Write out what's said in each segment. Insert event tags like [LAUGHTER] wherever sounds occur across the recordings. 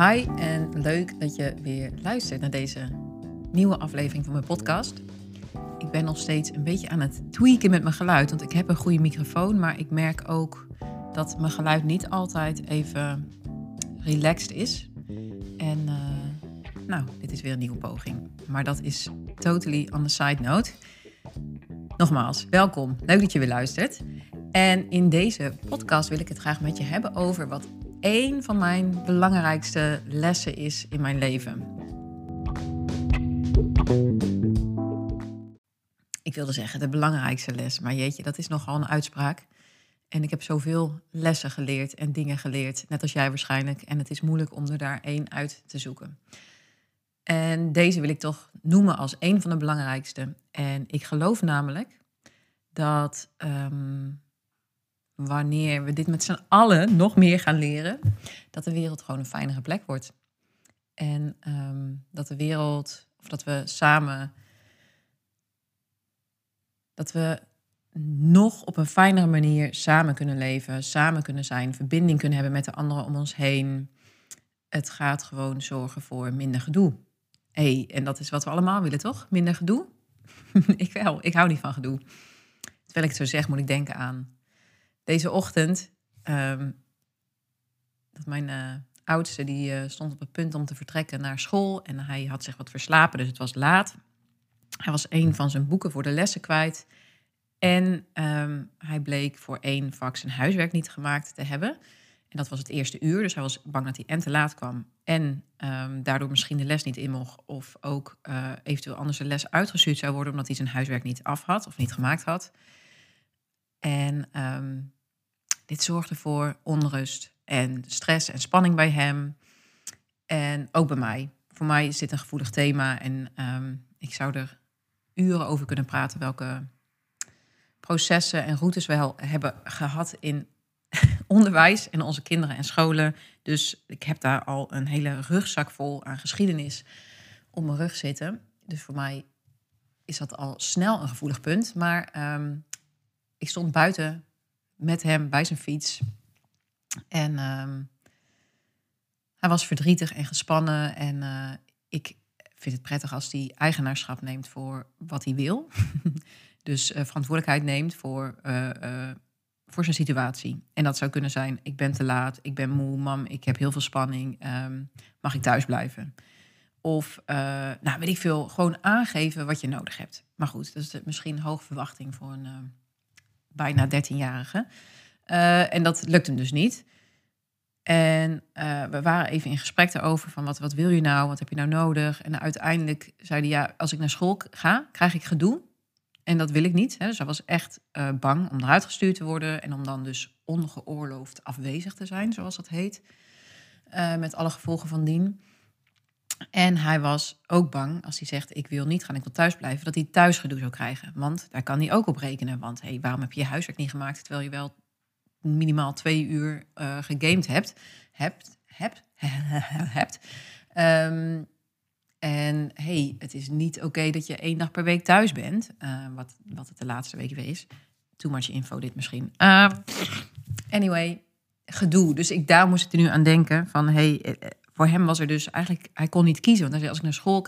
Hi en leuk dat je weer luistert naar deze nieuwe aflevering van mijn podcast. Ik ben nog steeds een beetje aan het tweaken met mijn geluid, want ik heb een goede microfoon, maar ik merk ook dat mijn geluid niet altijd even relaxed is. En uh, nou, dit is weer een nieuwe poging. Maar dat is totally on the side note. Nogmaals, welkom. Leuk dat je weer luistert. En in deze podcast wil ik het graag met je hebben over wat één van mijn belangrijkste lessen is in mijn leven. Ik wilde zeggen de belangrijkste les, maar jeetje, dat is nogal een uitspraak. En ik heb zoveel lessen geleerd en dingen geleerd, net als jij waarschijnlijk. En het is moeilijk om er daar één uit te zoeken. En deze wil ik toch noemen als een van de belangrijkste. En ik geloof namelijk dat ehm, wanneer we dit met z'n allen nog meer gaan leren, dat de wereld gewoon een fijnere plek wordt. En ehm, dat de wereld, of dat we samen, dat we nog op een fijnere manier samen kunnen leven, samen kunnen zijn, verbinding kunnen hebben met de anderen om ons heen. Het gaat gewoon zorgen voor minder gedoe. hey, en dat is wat we allemaal willen, toch? Minder gedoe? [LAUGHS] ik wel, ik hou niet van gedoe. Terwijl ik het zo zeg, moet ik denken aan deze ochtend. Um, dat mijn uh, oudste die uh, stond op het punt om te vertrekken naar school. En hij had zich wat verslapen, dus het was laat. Hij was een van zijn boeken voor de lessen kwijt. En um, hij bleek voor één vak zijn huiswerk niet gemaakt te hebben. En dat was het eerste uur, dus hij was bang dat hij en te laat kwam. En um, daardoor misschien de les niet in mocht. Of ook uh, eventueel anders de les uitgestuurd zou worden omdat hij zijn huiswerk niet af had of niet gemaakt had. En um, dit zorgde voor onrust en stress en spanning bij hem. En ook bij mij. Voor mij is dit een gevoelig thema en um, ik zou er uren over kunnen praten welke processen en routes we hebben gehad in [LAUGHS] onderwijs en onze kinderen en scholen. Dus ik heb daar al een hele rugzak vol aan geschiedenis op mijn rug zitten. Dus voor mij is dat al snel een gevoelig punt. Maar um, ik stond buiten met hem bij zijn fiets. En um, hij was verdrietig en gespannen. En uh, ik vind het prettig als hij eigenaarschap neemt voor wat hij wil. [LAUGHS] dus uh, verantwoordelijkheid neemt voor, uh, voor zijn situatie. En dat zou kunnen zijn: ik ben te laat, ik ben moe, mam, ik heb heel veel spanning. Um, mag ik thuis blijven? Of, nou weet ik veel, gewoon aangeven wat je nodig hebt. Maar goed, dat is misschien een hoge verwachting voor een bijna 13-jarige. Uh, en dat lukt hem dus niet. En uh, we waren even in gesprek daarover van wat, wat wil je nou, wat heb je nou nodig? En uiteindelijk zei hij, ja, als ik naar school ga, krijg ik gedoe. En dat wil ik niet. Hè. Dus hij was echt uh, bang om eruit gestuurd te worden en om dan dus ongeoorloofd afwezig te zijn, zoals dat heet. met alle gevolgen van dien. En hij was ook bang als hij zegt: Ik wil niet gaan, ik wil thuis blijven, dat hij thuisgedoe zou krijgen. Want daar kan hij ook op rekenen. Want hey, waarom heb je je huiswerk niet gemaakt terwijl je wel minimaal twee uur uh, gegamed hebt? Hebt, hebt, [LAUGHS] hebt. Um, en hey, het is niet oké dat je één dag per week thuis bent. Uh, wat, wat het de laatste week is. Too much info dit misschien. Uh, anyway, gedoe. Dus ik, daar moest ik er nu aan denken van... hey, eh, voor hem was er dus eigenlijk, hij kon niet kiezen. Want hij zei, als ik naar school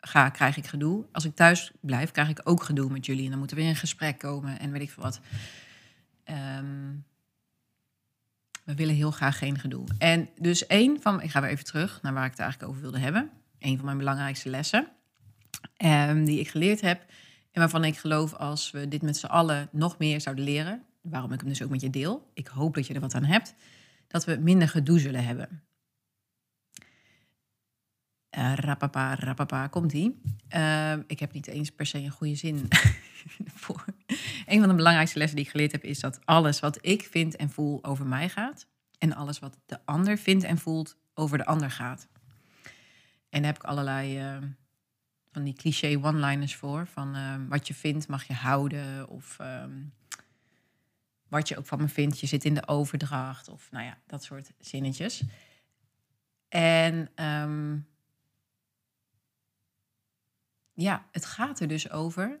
ga, krijg ik gedoe. Als ik thuis blijf, krijg ik ook gedoe met jullie. En dan moeten we in gesprek komen en weet ik veel wat. Um, we willen heel graag geen gedoe. En dus één van, ik ga weer even terug naar waar ik het eigenlijk over wilde hebben. Een van mijn belangrijkste lessen um, die ik geleerd heb. En waarvan ik geloof als we dit met z'n allen nog meer zouden leren. Waarom ik hem dus ook met je deel. Ik hoop dat je er wat aan hebt. Dat we minder gedoe zullen hebben. Uh, rapapa, rapapa, komt-ie. Uh, ik heb niet eens per se een goede zin [LAUGHS] voor. Een van de belangrijkste lessen die ik geleerd heb... is dat alles wat ik vind en voel over mij gaat... en alles wat de ander vindt en voelt over de ander gaat. En daar heb ik allerlei uh, van die cliché one-liners voor. Van wat je vindt mag je houden. Of wat je ook van me vindt, je zit in de overdracht. Of nou ja, dat soort zinnetjes. En... ja, het gaat er dus over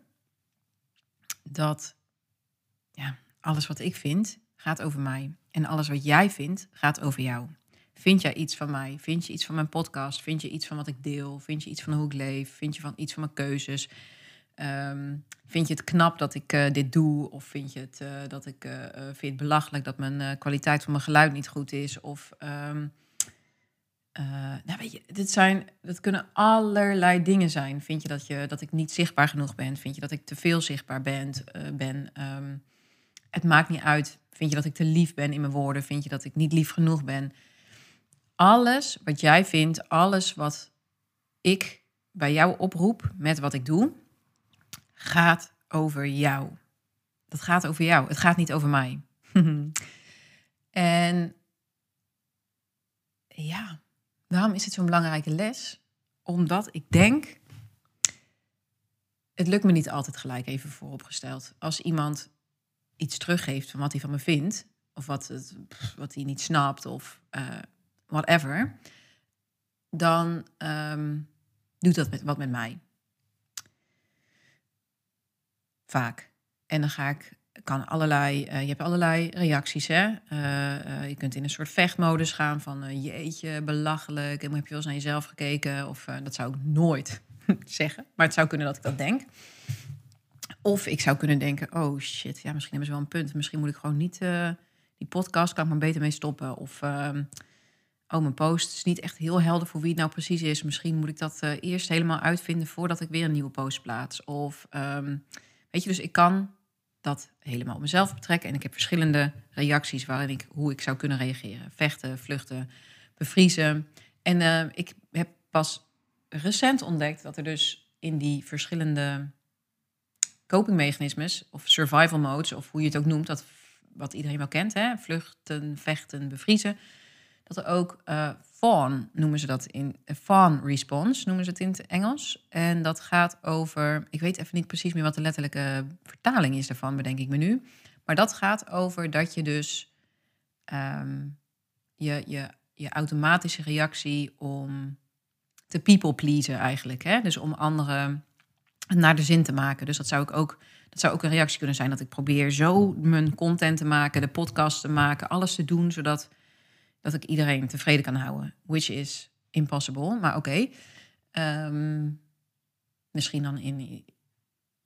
dat ja, alles wat ik vind gaat over mij. En alles wat jij vindt gaat over jou. Vind jij iets van mij? Vind je iets van mijn podcast? Vind je iets van wat ik deel? Vind je iets van hoe ik leef? Vind je van iets van mijn keuzes? Ehm, vind je het knap dat ik eh, dit doe? Of vind je het uh, dat ik uh, vind belachelijk dat mijn kwaliteit van mijn geluid niet goed is? Of um, nou weet je, dit zijn, dat kunnen allerlei dingen zijn. Vind je dat, je dat ik niet zichtbaar genoeg ben? Vind je dat ik te veel zichtbaar ben? ben um, het maakt niet uit. Vind je dat ik te lief ben in mijn woorden? Vind je dat ik niet lief genoeg ben? Alles wat jij vindt, alles wat ik bij jou oproep met wat ik doe, gaat over jou. Dat gaat over jou. Het gaat niet over mij. [LAUGHS] en ja, waarom is het zo'n belangrijke les? Omdat ik denk, het lukt me niet altijd gelijk even vooropgesteld. Als iemand iets teruggeeft van wat hij van me vindt, of wat, het, wat hij niet snapt, of uh, whatever, dan um, doet dat met, wat met mij. Vaak. En dan ga ik, kan allerlei, uh, je hebt allerlei reacties. Hè? Uh, je kunt in een soort vechtmodus gaan van jeetje, belachelijk. Heb je wel eens naar jezelf gekeken? Of dat zou ik nooit [LAUGHS] zeggen. Maar het zou kunnen dat ik dat denk. Of ik zou kunnen denken, oh shit, ja, misschien hebben ze wel een punt. Misschien moet ik gewoon niet, die podcast kan ik maar beter mee stoppen. Of, uh, oh, mijn post is niet echt heel helder voor wie het nou precies is. Misschien moet ik dat eerst helemaal uitvinden voordat ik weer een nieuwe post plaats. Of, um, weet je, dus ik kan dat helemaal op mezelf betrekken. En ik heb verschillende reacties waarin ik, hoe ik zou kunnen reageren. Vechten, vluchten, bevriezen. En ik heb pas recent ontdekt dat er dus in die verschillende copingmechanismes of survival modes, of hoe je het ook noemt, dat, wat iedereen wel kent, hè? vluchten, vechten, bevriezen, dat er ook uh, fawn noemen ze dat in fawn response noemen ze het in het Engels. En dat gaat over, ik weet even niet precies meer wat de letterlijke vertaling is daarvan, bedenk ik me nu. Maar dat gaat over dat je dus um, je, je, je automatische reactie om te people pleasen eigenlijk. Hè? Dus om anderen naar de zin te maken. Dus dat zou ik ook, dat zou ook een reactie kunnen zijn dat ik probeer zo mijn content te maken, de podcast te maken, alles te doen zodat dat ik iedereen tevreden kan houden. Which is impossible, maar oké. Ehm, misschien dan in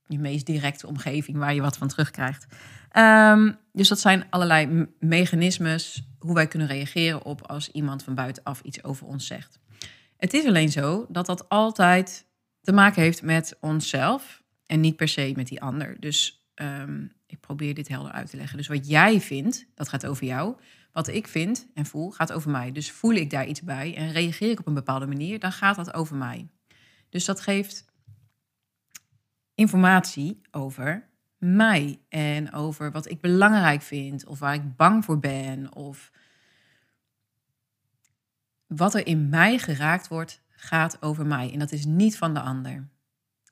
je meest directe omgeving waar je wat van terugkrijgt. Um, dus dat zijn allerlei mechanismes hoe wij kunnen reageren op als iemand van buitenaf iets over ons zegt. Het is alleen zo dat dat altijd te maken heeft met onszelf en niet per se met die ander. Dus um, ik probeer dit helder uit te leggen. Dus wat jij vindt, dat gaat over jou. Wat ik vind en voel, gaat over mij. Dus voel ik daar iets bij en reageer ik op een bepaalde manier, dan gaat dat over mij. Dus dat geeft informatie over mij en over wat ik belangrijk vind of waar ik bang voor ben of wat er in mij geraakt wordt, gaat over mij en dat is niet van de ander.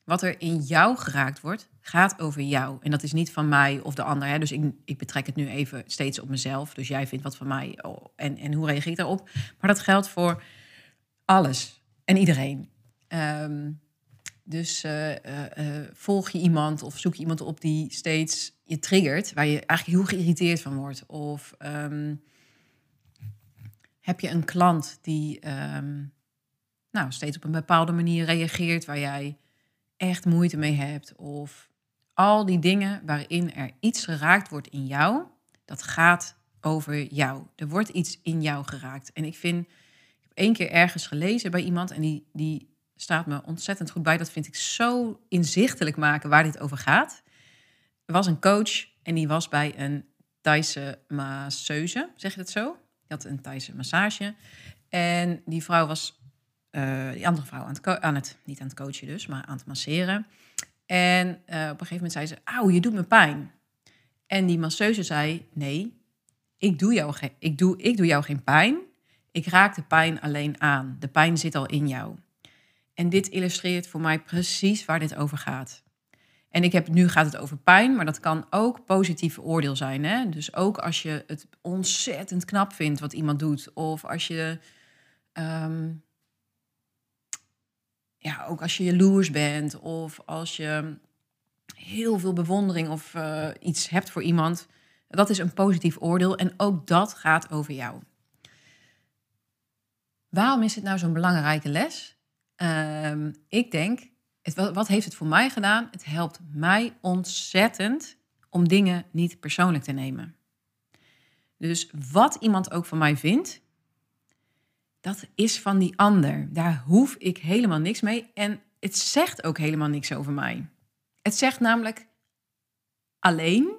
Wat er in jou geraakt wordt, gaat over jou. En dat is niet van mij of de ander. Hè? Dus ik, ik betrek het nu even steeds op mezelf. Dus jij vindt wat van mij oh, en, en hoe reageer ik daarop? Maar dat geldt voor alles en iedereen. Um, dus uh, uh, uh, volg je iemand of zoek je iemand op die steeds je triggert, waar je eigenlijk heel geïrriteerd van wordt. Of um, heb je een klant die um, nou, steeds op een bepaalde manier reageert waar jij echt moeite mee hebt. Of al die dingen waarin er iets geraakt wordt in jou, dat gaat over jou. Er wordt iets in jou geraakt. En ik vind, ik heb één keer ergens gelezen bij iemand en die, die staat me ontzettend goed bij. Dat vind ik zo inzichtelijk maken waar dit over gaat. Er was een coach en die was bij een Thaise masseuse, zeg je dat zo? Die had een Thaise massage. En die vrouw was uh, die andere vrouw aan het, aan het, niet aan het coachen dus, maar aan het masseren. En uh, op een gegeven moment zei ze, auw, je doet me pijn. En die masseuse zei, nee, ik doe, jou geen, ik, doe, ik doe jou geen pijn. Ik raak de pijn alleen aan. De pijn zit al in jou. En dit illustreert voor mij precies waar dit over gaat. En ik heb, nu gaat het over pijn, maar dat kan ook positief oordeel zijn. Hè? Dus ook als je het ontzettend knap vindt wat iemand doet. Of als je um, ja, ook als je jaloers bent of als je heel veel bewondering of uh, iets hebt voor iemand, dat is een positief oordeel en ook dat gaat over jou. Waarom is het nou zo'n belangrijke les? Ehm, ik denk, het, wat heeft het voor mij gedaan? Het helpt mij ontzettend om dingen niet persoonlijk te nemen. Dus wat iemand ook van mij vindt, dat is van die ander. Daar hoef ik helemaal niks mee. En het zegt ook helemaal niks over mij. Het zegt namelijk alleen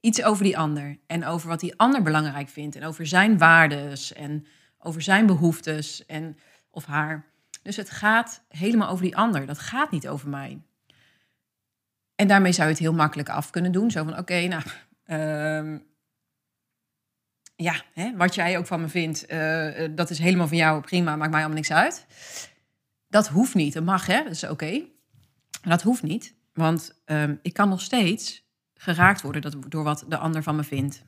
iets over die ander. En over wat die ander belangrijk vindt. En over zijn waardes. En over zijn behoeftes. En of haar. Dus het gaat helemaal over die ander. Dat gaat niet over mij. En daarmee zou je het heel makkelijk af kunnen doen. Zo van, oké, nou, uh, ja, hè, wat jij ook van me vindt, uh, dat is helemaal van jou, prima, maakt mij allemaal niks uit. Dat hoeft niet, dat mag, hè, dat is oké. Dat hoeft niet, want um, ik kan nog steeds geraakt worden door wat de ander van me vindt.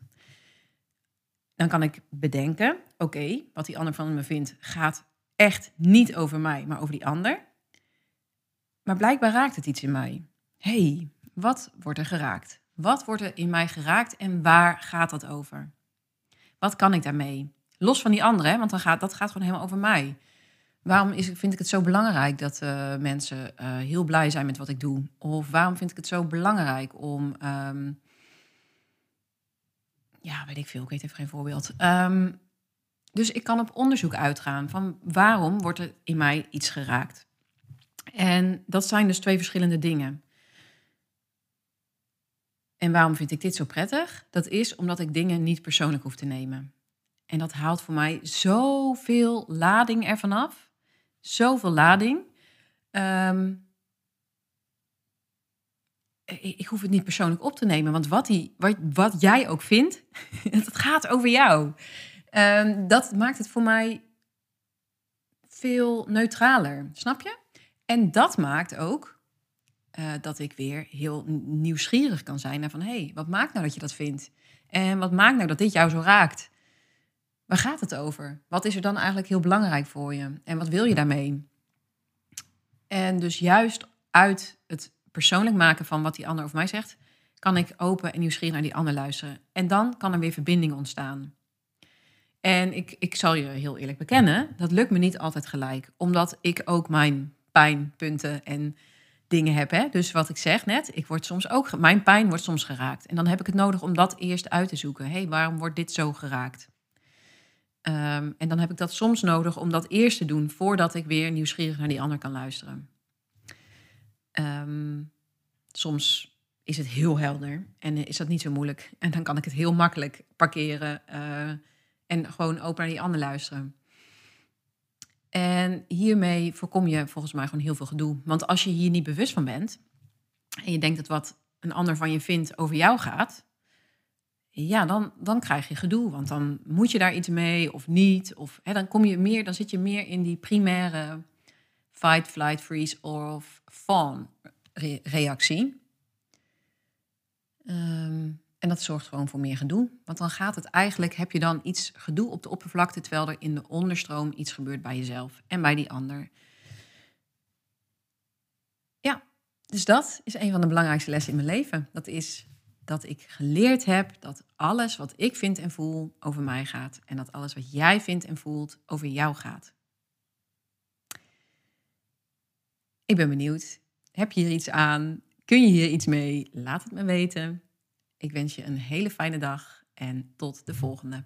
Dan kan ik bedenken, oké, wat die ander van me vindt gaat echt niet over mij, maar over die ander. Maar blijkbaar raakt het iets in mij. hey, wat wordt er geraakt? Wat wordt er in mij geraakt en waar gaat dat over? Wat kan ik daarmee? Los van die anderen, want dan gaat, dat gaat gewoon helemaal over mij. Waarom is, vind ik het zo belangrijk dat uh, mensen uh, heel blij zijn met wat ik doe? Of waarom vind ik het zo belangrijk om. Um, ja, weet ik veel, ik weet even geen voorbeeld. Um, dus ik kan op onderzoek uitgaan van waarom wordt er in mij iets geraakt. En dat zijn dus twee verschillende dingen. En waarom vind ik dit zo prettig? Dat is omdat ik dingen niet persoonlijk hoef te nemen. En dat haalt voor mij zoveel lading ervan af. Zoveel lading. Um, ik hoef het niet persoonlijk op te nemen. Want wat, die, wat, wat jij ook vindt, [LAUGHS] het gaat over jou. Um, dat maakt het voor mij veel neutraler. Snap je? En dat maakt ook uh, dat ik weer heel nieuwsgierig kan zijn naar van hé, hey, wat maakt nou dat je dat vindt? En wat maakt nou dat dit jou zo raakt? Waar gaat het over? Wat is er dan eigenlijk heel belangrijk voor je? En wat wil je daarmee? En dus juist uit het persoonlijk maken van wat die ander over mij zegt, kan ik open en nieuwsgierig naar die ander luisteren. En dan kan er weer verbinding ontstaan. En ik, ik zal je heel eerlijk bekennen, dat lukt me niet altijd gelijk. Omdat ik ook mijn pijnpunten en dingen heb. Hè? Dus wat ik zeg net, ik word soms ook, mijn pijn wordt soms geraakt. En dan heb ik het nodig om dat eerst uit te zoeken. hey, waarom wordt dit zo geraakt? Um, en dan heb ik dat soms nodig om dat eerst te doen voordat ik weer nieuwsgierig naar die ander kan luisteren. Um, soms is het heel helder en is dat niet zo moeilijk. En dan kan ik het heel makkelijk parkeren uh, en gewoon open naar die ander luisteren. En hiermee voorkom je volgens mij gewoon heel veel gedoe. Want als je hier niet bewust van bent en je denkt dat wat een ander van je vindt over jou gaat, ja, dan, dan krijg je gedoe. Want dan moet je daar iets mee of niet. Of hè, dan kom je meer, dan zit je meer in die primaire fight, flight, freeze of fawn reactie. Um, en dat zorgt gewoon voor meer gedoe. Want dan gaat het eigenlijk, heb je dan iets gedoe op de oppervlakte, terwijl er in de onderstroom iets gebeurt bij jezelf en bij die ander. Ja, dus dat is een van de belangrijkste lessen in mijn leven. Dat is dat ik geleerd heb dat alles wat ik vind en voel over mij gaat. En dat alles wat jij vindt en voelt over jou gaat. Ik ben benieuwd. Heb je hier iets aan? Kun je hier iets mee? Laat het me weten. Ik wens je een hele fijne dag en tot de volgende.